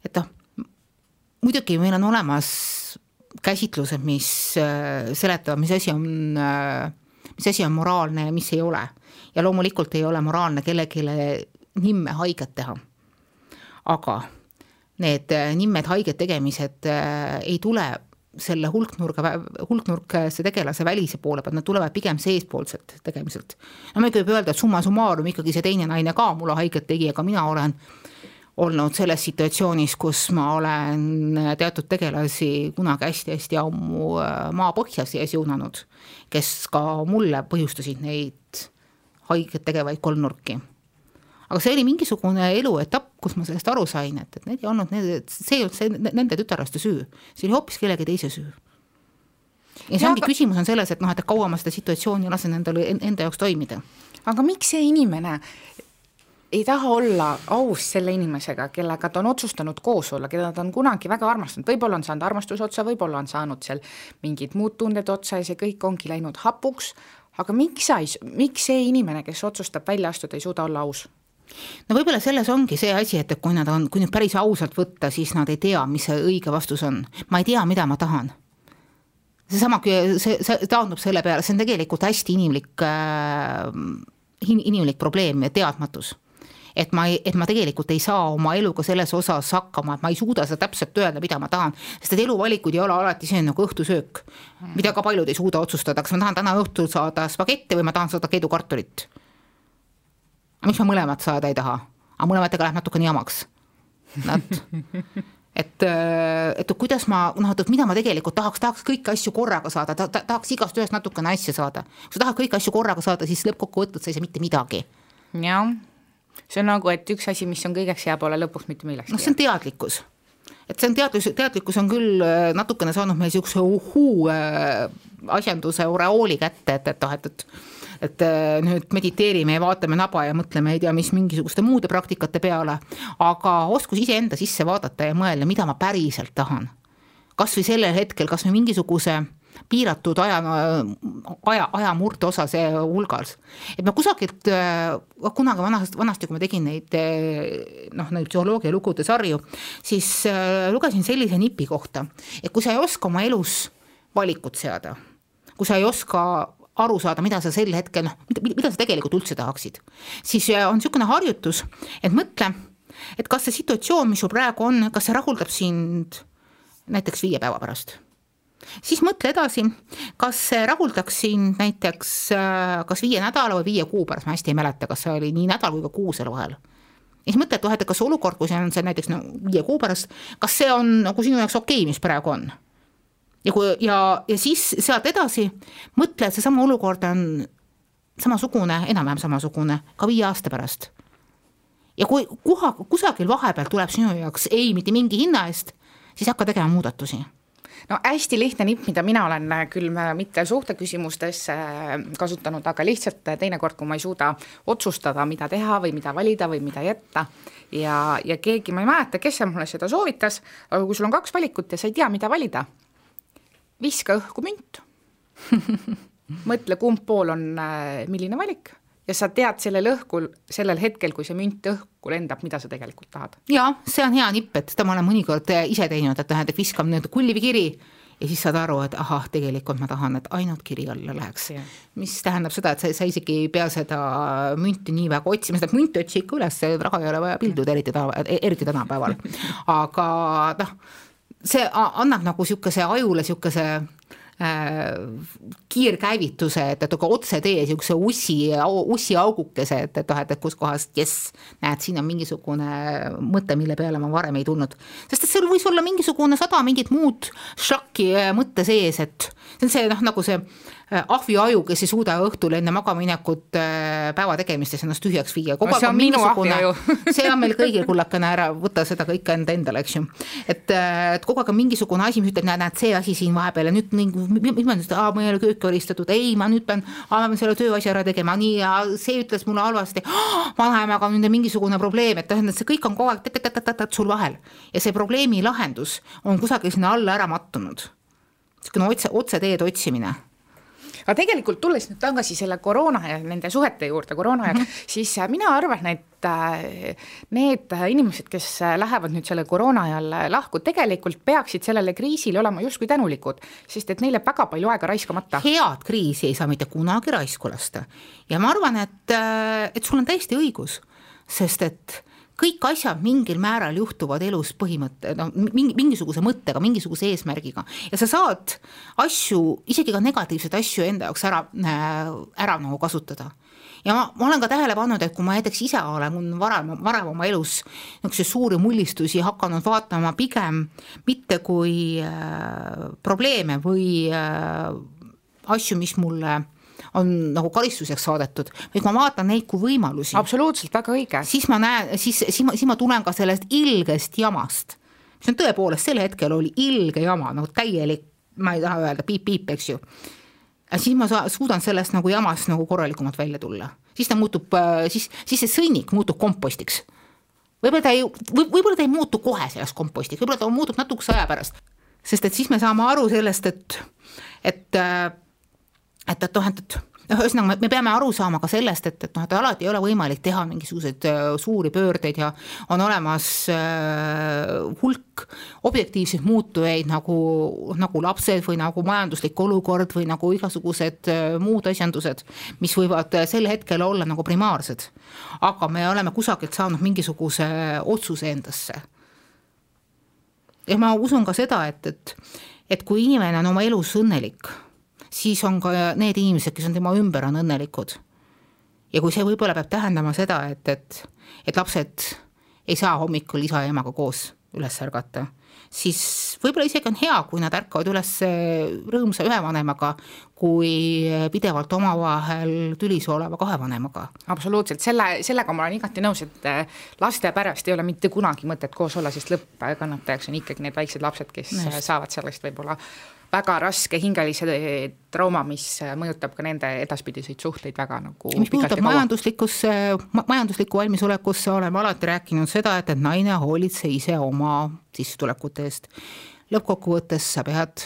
et noh, muidugi meil on olemas käsitlused, mis seletavad, mis asi on, mis asi on moraalne ja mis ei ole. Ja loomulikult ei ole moraalne kellelegi nimme haiget teha. aga need nimmed haiget tegemised ei tule selle hulknurga, hulknurkse tegelase välise poole pealt, nad tulevad pigem seespoolselt tegemiselt. no muidugi võib öelda, et summa summarum ikkagi see teine naine ka mulle haiget tegi, aga mina olen olnud selles situatsioonis, kus ma olen teatud tegelasi kunagi hästi-hästi ammu äh, maapõhja siia siunanud, kes ka mulle põhjustasid neid haiget tegevaid kolmnurki aga see oli mingisugune eluetapp, kus ma sellest aru sain, et, et need ei olnud need, see ei olnud see nende tütarlaste süü, see oli hoopis kellegi teise süü. ja see ongi aga... küsimus on selles, et noh, et kaua ma seda situatsiooni lasen endal enda jaoks toimida. aga miks see inimene ei taha olla aus selle inimesega, kellega ta on otsustanud koos olla, keda ta on kunagi väga armastanud, võib-olla on saanud armastus otsa, võib-olla on saanud seal mingid muud tunded otsa ja see kõik ongi läinud hapuks, aga miks sa ei, miks see inimene, kes otsustab välja astuda, ei suuda olla aus? no võib-olla selles ongi see asi, et kui nad on, kui nüüd päris ausalt võtta, siis nad ei tea, mis see õige vastus on. ma ei tea, mida ma tahan. seesama, see, see taandub selle peale, see on tegelikult hästi inimlik äh,, inimlik probleem ja teadmatus et ma et ma tegelikult ei saa oma eluga selles osas hakkama, et ma ei suuda seda täpselt öelda, mida ma tahan. sest et eluvalikud ei ole alati see nagu õhtusöök, mida ka paljud ei suuda otsustada, kas ma tahan täna õhtul saada spagetti või ma tahan saada keedukartulit miks ma mõlemat saada ei taha, aga mõlematega läheb natukene jamaks. Nad, [LAUGHS] et, et kuidas ma noh, et mida ma tegelikult tahaks, tahaks kõiki asju korraga saada ta,, ta, tahaks igast ühest natukene asja saada. kui sa tahad kõiki asju korraga saada, siis lõppkokkuvõttes sa ei saa mitte midagi. jah, see on nagu, et üks asi, mis on kõigeks hea, pole lõpuks mitte millekski. noh, see on teadlikkus et see on teadlus, teadlikkus on küll äh, natukene saanud meil niisuguse uhuu äh, asjanduse oreooli kätte, et, et noh, et, et et äh, nüüd mediteerime ja vaatame naba ja mõtleme ei tea mis mingisuguste muude praktikate peale, aga oskus iseenda sisse vaadata ja mõelda, mida ma päriselt tahan. kas või sellel hetkel, kas või mingisuguse piiratud aja, aja, ajamurte osa see hulgas. et ma kusagilt, äh, kunagi vanast, vanasti, kui ma tegin neid äh, noh, neid psühholoogia lugude sarju, siis lugesin sellise nipi kohta, et kui sa ei oska oma elus valikut seada, kui sa ei oska aru saada, mida sa sel hetkel, noh, mida sa tegelikult üldse tahaksid. siis äh, on niisugune harjutus, et mõtle, et kas see situatsioon, mis sul praegu on, kas see rahuldab sind näiteks viie päeva pärast siis mõtle edasi, kas see rahuldaks sind näiteks äh, kas viie nädala või viie kuu pärast, ma hästi ei mäleta, kas see oli nii nädal kui ka kuu selle vahel. siis mõtle, et noh, et kas olukord, kui see on see näiteks no viie kuu pärast, kas see on nagu sinu jaoks okei okay,, mis praegu on ja kui ja, ja siis sealt edasi mõtle, et seesama olukord on samasugune, enam-vähem samasugune ka viie aasta pärast. ja kui kuha, kusagil vahepeal tuleb sinu jaoks ei mitte mingi hinna eest, siis hakka tegema muudatusi no hästi lihtne nipp, mida mina olen küll mitte suhteküsimustes kasutanud, aga lihtsalt teinekord, kui ma ei suuda otsustada, mida teha või mida valida või mida jätta. Ja, ja keegi, ma ei mäleta, kes mulle seda soovitas, aga kui sul on kaks valikut ja sa ei tea, mida valida, viska õhku münt. [LAUGHS] Mõtle, kumb pool on äh, milline valik ja sa tead sellel õhkul, sellel hetkel, kui see münt õhku lendab, mida sa tegelikult tahad. jaa, see on hea nipp, et seda ma olen mõnikord äh, ise teinud, et tähendab, viskame nii-öelda kullivikiri ja siis saad aru, et ahah, tegelikult ma tahan, et ainult kiri alla läheks mis tähendab seda, et sa, sa isegi ei pea seda münti nii väga otsima, seda münti otsi ikka üles, raha ei ole vaja pilduda, eriti täna, eriti tänapäeval. [LAUGHS] aga noh see annab nagu niisuguse ajule niisuguse kiirkäivituse, et, et aga otsetee niisuguse ussi, ussiaugukese, et, et noh, et, et kuskohast jess, näed, siin on mingisugune mõte, mille peale ma varem ei tulnud. sest et seal võis olla mingisugune sada mingit muud šakki mõtte sees, et see on see noh, nagu see Äh, ahviaju, kes ei suuda õhtul enne magamaminekut äh, päeva tegemistes ennast tühjaks viia. See on minu ahviaju [LAUGHS] see on meil kõigil, kullakene, ära võta seda kõike enda endale, eks ju. et, äh, et kogu aeg on mingisugune asi, mis ütleb, näed, näed, see asi siin vahepeal ja nüüd, mis ma nüüd, aa, ma ei ole kööki oristatud, ei, ma nüüd pean, aa, ma pean selle tööasja ära tegema, nii, ja see ütles mulle halvasti, vanaemaga on nüüd mingisugune probleem, et tähendab, see kõik on kogu aeg sul vahel ja see probleemi lahendus on kusagil sinna alla ära mattunud. niisugune otse, otseteed otsimine aga tegelikult tulles nüüd tagasi selle koroona ja nende suhete juurde koroona ajal mm, -hmm. siis äh, mina arvan, et äh, need inimesed, kes lähevad nüüd selle koroona ajal lahku, tegelikult peaksid sellele kriisile olema justkui tänulikud, sest et neil jääb väga palju aega raiskamata. head kriisi ei saa mitte kunagi raisku lasta ja ma arvan, et, et sul on täiesti õigus, sest et kõik asjad mingil määral juhtuvad elus põhimõtte, no mingi, mingisuguse mõttega, mingisuguse eesmärgiga ja sa saad asju, isegi ka negatiivseid asju enda jaoks ära, äh, ära nagu kasutada. ja ma, ma olen ka tähele pannud, et kui ma näiteks ise olen varem, varem oma elus niisuguseid suuri mullistusi hakanud vaatama pigem mitte kui äh, probleeme või äh, asju, mis mulle on nagu karistuseks saadetud, vaid ma vaatan neid kui võimalusi. absoluutselt, väga õige. siis ma näen, siis, siis ma, siis ma tulen ka sellest ilgest jamast, mis on tõepoolest sel hetkel oli ilge jama, nagu täielik, ma ei taha öelda piip-piip, eks ju. siis ma saa, suudan sellest nagu jamast nagu korralikumalt välja tulla, siis ta muutub, äh, siis, siis see sõnnik muutub kompostiks võib-olla ta ei, võib-olla ta ei muutu kohe selleks kompostiks, võib-olla ta muutub natukese aja pärast, sest et siis me saame aru sellest, et, et äh, et, et noh, et, et noh, ühesõnaga me peame aru saama ka sellest, et, et noh, et alati ei ole võimalik teha mingisuguseid äh, suuri pöördeid ja on olemas äh, hulk objektiivseid muutujaid nagu, nagu lapsed või nagu majanduslik olukord või nagu igasugused äh, muud asjandused, mis võivad sel hetkel olla nagu primaarsed. aga me oleme kusagilt saanud mingisuguse otsuse endasse. ja ma usun ka seda, et, et, et kui inimene on oma elus õnnelik siis on ka need inimesed, kes on tema ümber, on õnnelikud. ja kui see võib-olla peab tähendama seda, et, et, et lapsed ei saa hommikul isa ja emaga koos üles ärgata, siis võib-olla isegi on hea, kui nad ärkavad üles rõõmsa ühe vanemaga, kui pidevalt omavahel tülis oleva kahe vanemaga. absoluutselt, selle, sellega ma olen igati nõus, et äh, laste pärast ei ole mitte kunagi mõtet koos olla, sest lõppkannatajaks on ikkagi need väiksed lapsed, kes Just. saavad sellest võib-olla väga raske hingelise trauma, mis mõjutab ka nende edaspidiseid suhteid väga nagu mis puudutab majanduslikusse, majanduslikku valmisolekusse, oleme alati rääkinud seda, et, et naine hoolitse ise oma sissetulekute eest. lõppkokkuvõttes sa pead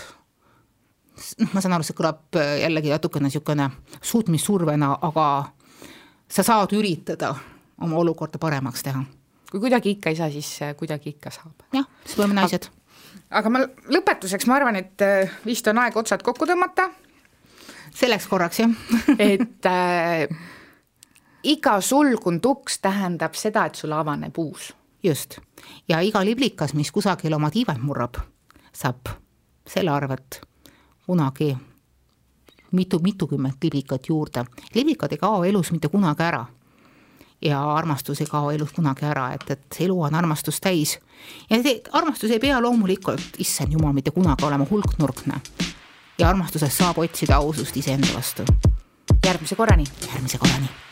noh, ma saan aru, see kõlab jällegi natukene niisugune suutmissurvena, aga sa saad üritada oma olukorda paremaks teha. kui kuidagi ikka ei saa, siis kuidagi ikka saab. jah, siis me oleme naised aga ma lõpetuseks, ma arvan, et äh, vist on aeg otsad kokku tõmmata. selleks korraks, jah [LAUGHS] et äh, iga sulgunud uks tähendab seda, et sul avaneb uus. just, ja iga liblikas, mis kusagil oma tiivad murrab, saab selle arvelt kunagi mitu, mitukümmet liblikat juurde. liblikad ei kao elus mitte kunagi ära ja armastus ei kao elust kunagi ära, et, et elu on armastust täis. ja see armastus ei pea loomulikult, issand jumal, mitte kunagi olema hulknurkne. ja armastuses saab otsida ausust iseenda vastu. järgmise korrani. järgmise korrani